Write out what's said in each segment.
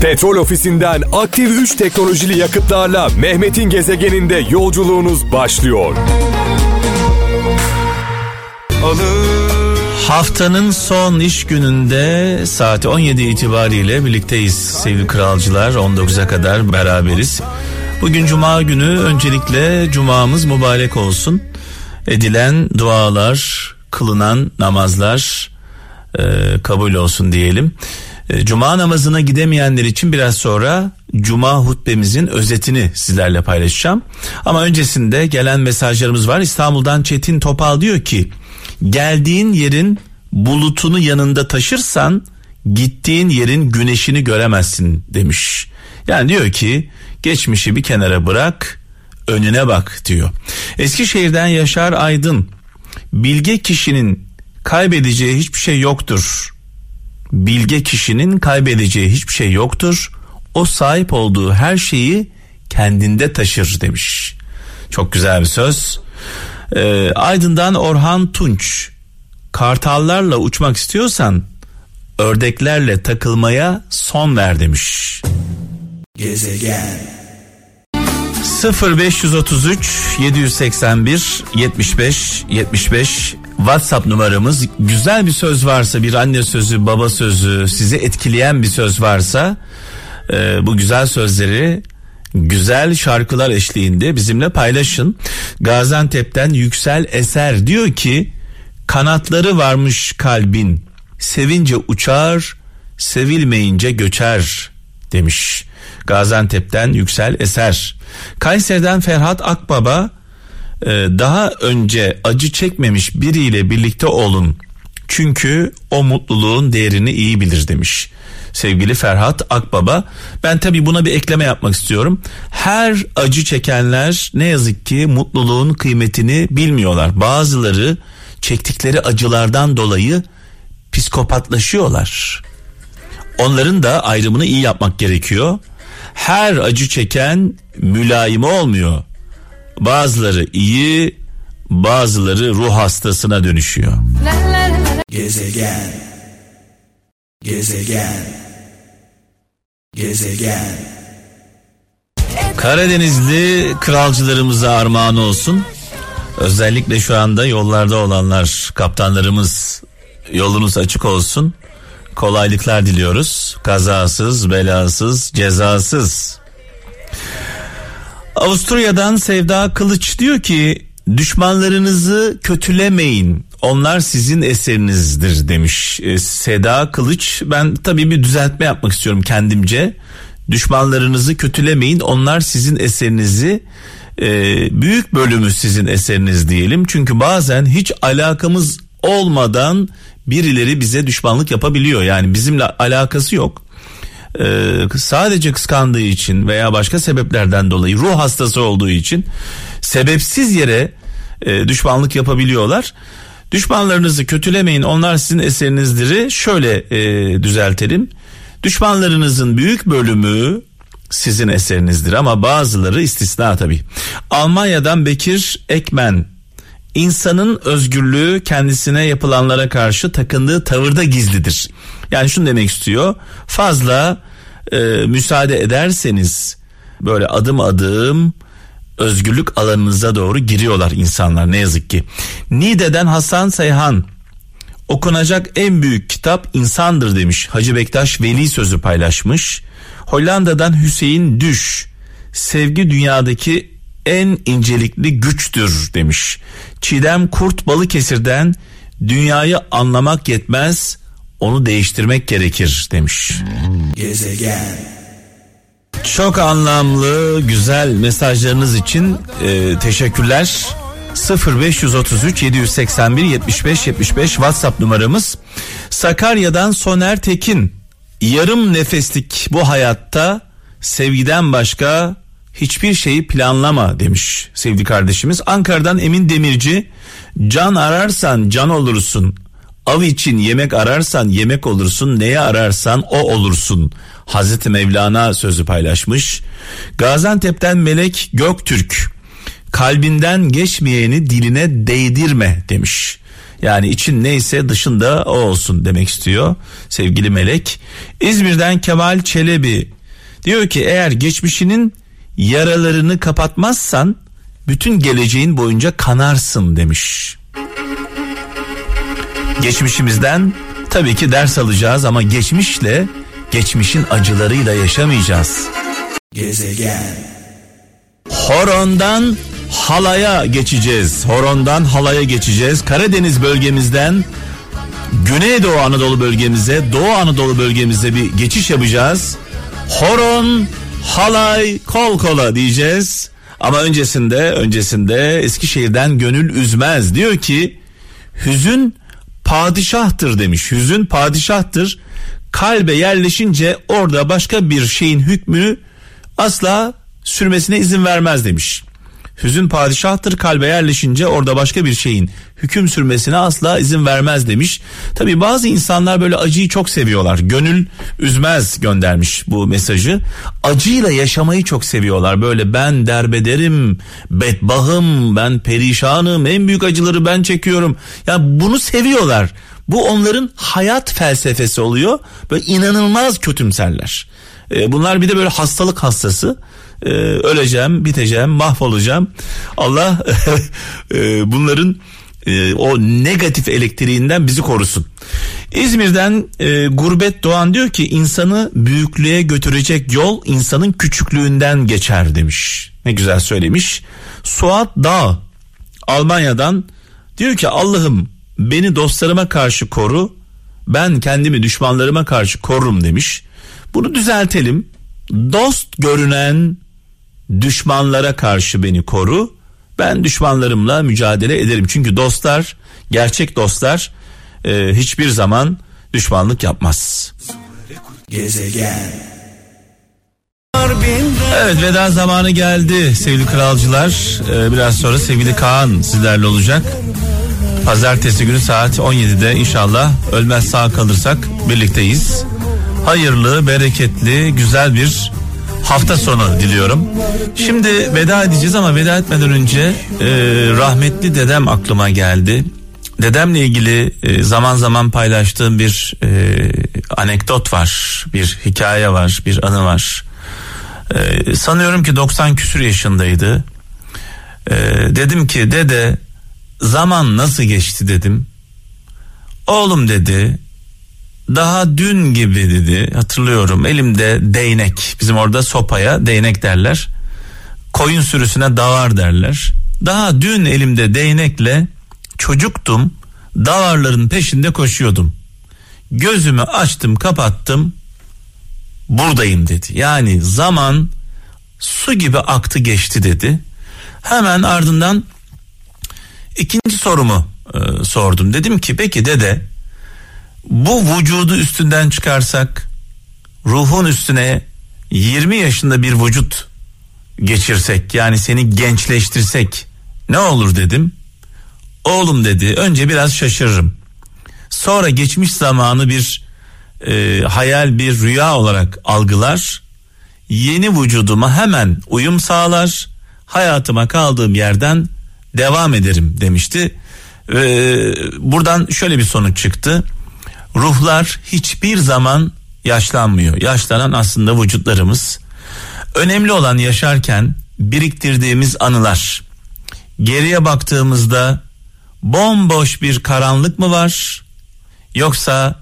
Petrol ofisinden aktif 3 teknolojili yakıtlarla Mehmet'in gezegeninde yolculuğunuz başlıyor. Haftanın son iş gününde saat 17 itibariyle birlikteyiz sevgili kralcılar 19'a kadar beraberiz. Bugün cuma günü öncelikle cumamız mübarek olsun. Edilen dualar, kılınan namazlar e, kabul olsun diyelim. E, cuma namazına gidemeyenler için biraz sonra cuma hutbemizin özetini sizlerle paylaşacağım. Ama öncesinde gelen mesajlarımız var. İstanbul'dan Çetin Topal diyor ki geldiğin yerin bulutunu yanında taşırsan gittiğin yerin güneşini göremezsin demiş. Yani diyor ki geçmişi bir kenara bırak önüne bak diyor. Eskişehir'den Yaşar Aydın bilge kişinin kaybedeceği hiçbir şey yoktur. Bilge kişinin kaybedeceği hiçbir şey yoktur. O sahip olduğu her şeyi kendinde taşır demiş. Çok güzel bir söz. Ee, Aydın'dan Orhan Tunç. Kartallarla uçmak istiyorsan ördeklerle takılmaya son ver demiş. Gezegen 0533 781 75 75 WhatsApp numaramız güzel bir söz varsa bir anne sözü baba sözü sizi etkileyen bir söz varsa e, bu güzel sözleri güzel şarkılar eşliğinde bizimle paylaşın. Gaziantep'ten Yüksel Eser diyor ki kanatları varmış kalbin sevince uçar sevilmeyince göçer demiş. Gaziantep'ten Yüksel Eser. Kayseri'den Ferhat Akbaba e, daha önce acı çekmemiş biriyle birlikte olun. Çünkü o mutluluğun değerini iyi bilir demiş sevgili Ferhat Akbaba. Ben tabii buna bir ekleme yapmak istiyorum. Her acı çekenler ne yazık ki mutluluğun kıymetini bilmiyorlar. Bazıları çektikleri acılardan dolayı psikopatlaşıyorlar. Onların da ayrımını iyi yapmak gerekiyor. Her acı çeken mülayim olmuyor. Bazıları iyi, bazıları ruh hastasına dönüşüyor. Gezegen. Gezegen. Gezegen. Karadenizli kralcılarımıza armağan olsun. Özellikle şu anda yollarda olanlar, kaptanlarımız yolunuz açık olsun. Kolaylıklar diliyoruz. Kazasız, belasız, cezasız. Avusturya'dan Sevda Kılıç diyor ki düşmanlarınızı kötülemeyin. Onlar sizin eserinizdir demiş e, Seda Kılıç. Ben tabii bir düzeltme yapmak istiyorum kendimce. Düşmanlarınızı kötülemeyin. Onlar sizin eserinizi e, büyük bölümü sizin eseriniz diyelim. Çünkü bazen hiç alakamız olmadan birileri bize düşmanlık yapabiliyor. Yani bizimle alakası yok. Ee, sadece kıskandığı için veya başka sebeplerden dolayı ruh hastası olduğu için sebepsiz yere e, düşmanlık yapabiliyorlar. Düşmanlarınızı kötülemeyin onlar sizin eserinizdir. Şöyle e, düzeltelim. Düşmanlarınızın büyük bölümü sizin eserinizdir ama bazıları istisna tabi. Almanya'dan Bekir Ekmen insanın özgürlüğü kendisine yapılanlara karşı takındığı tavırda gizlidir. Yani şunu demek istiyor. Fazla e, müsaade ederseniz böyle adım adım özgürlük alanınıza doğru giriyorlar insanlar ne yazık ki. Nide'den Hasan Seyhan okunacak en büyük kitap insandır demiş. Hacı Bektaş Veli sözü paylaşmış. Hollanda'dan Hüseyin Düş sevgi dünyadaki en incelikli güçtür demiş. Çiğdem Kurt Balıkesir'den dünyayı anlamak yetmez onu değiştirmek gerekir demiş. Gezegen çok anlamlı, güzel mesajlarınız için e, teşekkürler. 0533 781 75 75 WhatsApp numaramız. Sakarya'dan Soner Tekin. Yarım nefeslik bu hayatta sevgiden başka hiçbir şeyi planlama demiş sevgili kardeşimiz. Ankara'dan Emin Demirci. Can ararsan can olursun. Av için yemek ararsan yemek olursun. Neye ararsan o olursun. Hazreti Mevlana sözü paylaşmış. Gaziantep'ten Melek Göktürk kalbinden geçmeyeni diline değdirme demiş. Yani için neyse dışında o olsun demek istiyor sevgili Melek. İzmir'den Kemal Çelebi diyor ki eğer geçmişinin yaralarını kapatmazsan bütün geleceğin boyunca kanarsın demiş. Geçmişimizden tabii ki ders alacağız ama geçmişle geçmişin acılarıyla yaşamayacağız. Gezegen. Horondan halaya geçeceğiz. Horondan halaya geçeceğiz. Karadeniz bölgemizden Güneydoğu Anadolu bölgemize, Doğu Anadolu bölgemize bir geçiş yapacağız. Horon, halay, kol kola diyeceğiz. Ama öncesinde, öncesinde Eskişehir'den gönül üzmez. Diyor ki hüzün padişahtır demiş. Hüzün padişahtır. Kalbe yerleşince orada başka bir şeyin hükmünü asla sürmesine izin vermez demiş. Hüzün padişahtır kalbe yerleşince orada başka bir şeyin hüküm sürmesine asla izin vermez demiş. Tabi bazı insanlar böyle acıyı çok seviyorlar. Gönül üzmez göndermiş bu mesajı. Acıyla yaşamayı çok seviyorlar. Böyle ben derbederim, bedbahım, ben perişanım, en büyük acıları ben çekiyorum. Ya bunu seviyorlar. Bu onların hayat felsefesi oluyor. Böyle inanılmaz kötümserler. Ee, bunlar bir de böyle hastalık hastası e, öleceğim, biteceğim, mahvolacağım. Allah e, bunların e, o negatif elektriğinden bizi korusun. İzmir'den e, Gurbet Doğan diyor ki insanı büyüklüğe götürecek yol insanın küçüklüğünden geçer demiş. Ne güzel söylemiş. Suat Dağ Almanya'dan diyor ki Allah'ım beni dostlarıma karşı koru ben kendimi düşmanlarıma karşı korurum demiş. Bunu düzeltelim. Dost görünen düşmanlara karşı beni koru. Ben düşmanlarımla mücadele ederim. Çünkü dostlar, gerçek dostlar e, hiçbir zaman düşmanlık yapmaz. Gezegen. Evet veda zamanı geldi sevgili kralcılar. Ee, biraz sonra sevgili Kaan sizlerle olacak. Pazartesi günü saat 17'de inşallah ölmez sağ kalırsak birlikteyiz. Hayırlı, bereketli, güzel bir hafta sonu diliyorum. Şimdi veda edeceğiz ama veda etmeden önce e, rahmetli dedem aklıma geldi. Dedemle ilgili e, zaman zaman paylaştığım bir e, anekdot var, bir hikaye var, bir anı var. E, sanıyorum ki 90 küsür yaşındaydı. E, dedim ki dede zaman nasıl geçti dedim. Oğlum dedi daha dün gibi dedi hatırlıyorum. Elimde değnek. Bizim orada sopaya değnek derler. Koyun sürüsüne davar derler. Daha dün elimde değnekle çocuktum. Davarların peşinde koşuyordum. Gözümü açtım kapattım. Buradayım dedi. Yani zaman su gibi aktı geçti dedi. Hemen ardından ikinci sorumu e, sordum. Dedim ki peki dede bu vücudu üstünden çıkarsak ruhun üstüne 20 yaşında bir vücut geçirsek yani seni gençleştirsek ne olur dedim. Oğlum dedi önce biraz şaşırırım. Sonra geçmiş zamanı bir e, hayal bir rüya olarak algılar. Yeni vücuduma hemen uyum sağlar. Hayatıma kaldığım yerden devam ederim demişti. E, buradan şöyle bir sonuç çıktı ruhlar hiçbir zaman yaşlanmıyor. Yaşlanan aslında vücutlarımız. Önemli olan yaşarken biriktirdiğimiz anılar. Geriye baktığımızda bomboş bir karanlık mı var? Yoksa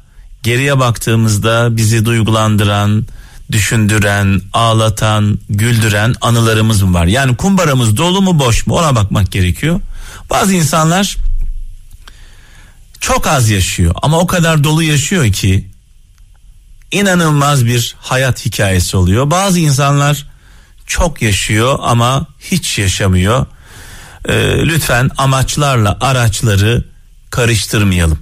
geriye baktığımızda bizi duygulandıran, düşündüren, ağlatan, güldüren anılarımız mı var? Yani kumbaramız dolu mu boş mu ona bakmak gerekiyor. Bazı insanlar çok az yaşıyor ama o kadar dolu yaşıyor ki inanılmaz bir hayat hikayesi oluyor. Bazı insanlar çok yaşıyor ama hiç yaşamıyor. Ee, lütfen amaçlarla araçları karıştırmayalım.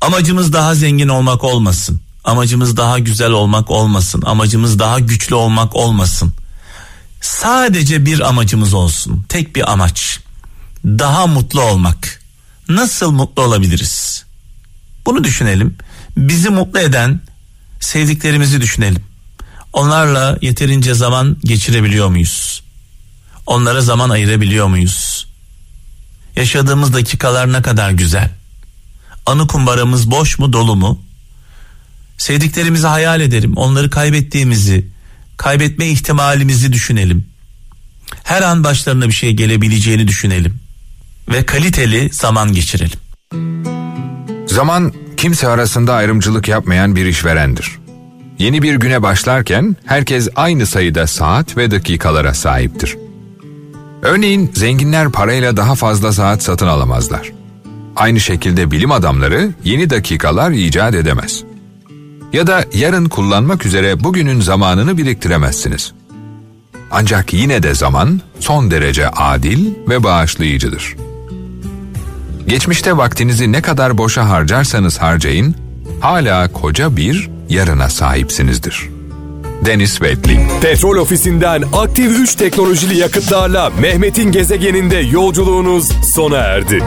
Amacımız daha zengin olmak olmasın. Amacımız daha güzel olmak olmasın. Amacımız daha güçlü olmak olmasın. Sadece bir amacımız olsun. Tek bir amaç. Daha mutlu olmak nasıl mutlu olabiliriz? Bunu düşünelim. Bizi mutlu eden sevdiklerimizi düşünelim. Onlarla yeterince zaman geçirebiliyor muyuz? Onlara zaman ayırabiliyor muyuz? Yaşadığımız dakikalar ne kadar güzel. anı kumbaramız boş mu dolu mu? Sevdiklerimizi hayal edelim. Onları kaybettiğimizi, kaybetme ihtimalimizi düşünelim. Her an başlarına bir şey gelebileceğini düşünelim. Ve kaliteli zaman geçirelim. Zaman kimse arasında ayrımcılık yapmayan bir işverendir. Yeni bir güne başlarken herkes aynı sayıda saat ve dakikalara sahiptir. Örneğin zenginler parayla daha fazla saat satın alamazlar. Aynı şekilde bilim adamları yeni dakikalar icat edemez. Ya da yarın kullanmak üzere bugünün zamanını biriktiremezsiniz. Ancak yine de zaman son derece adil ve bağışlayıcıdır. Geçmişte vaktinizi ne kadar boşa harcarsanız harcayın, hala koca bir yarına sahipsinizdir. Dennis Waitley Petrol ofisinden aktif 3 teknolojili yakıtlarla Mehmet'in gezegeninde yolculuğunuz sona erdi.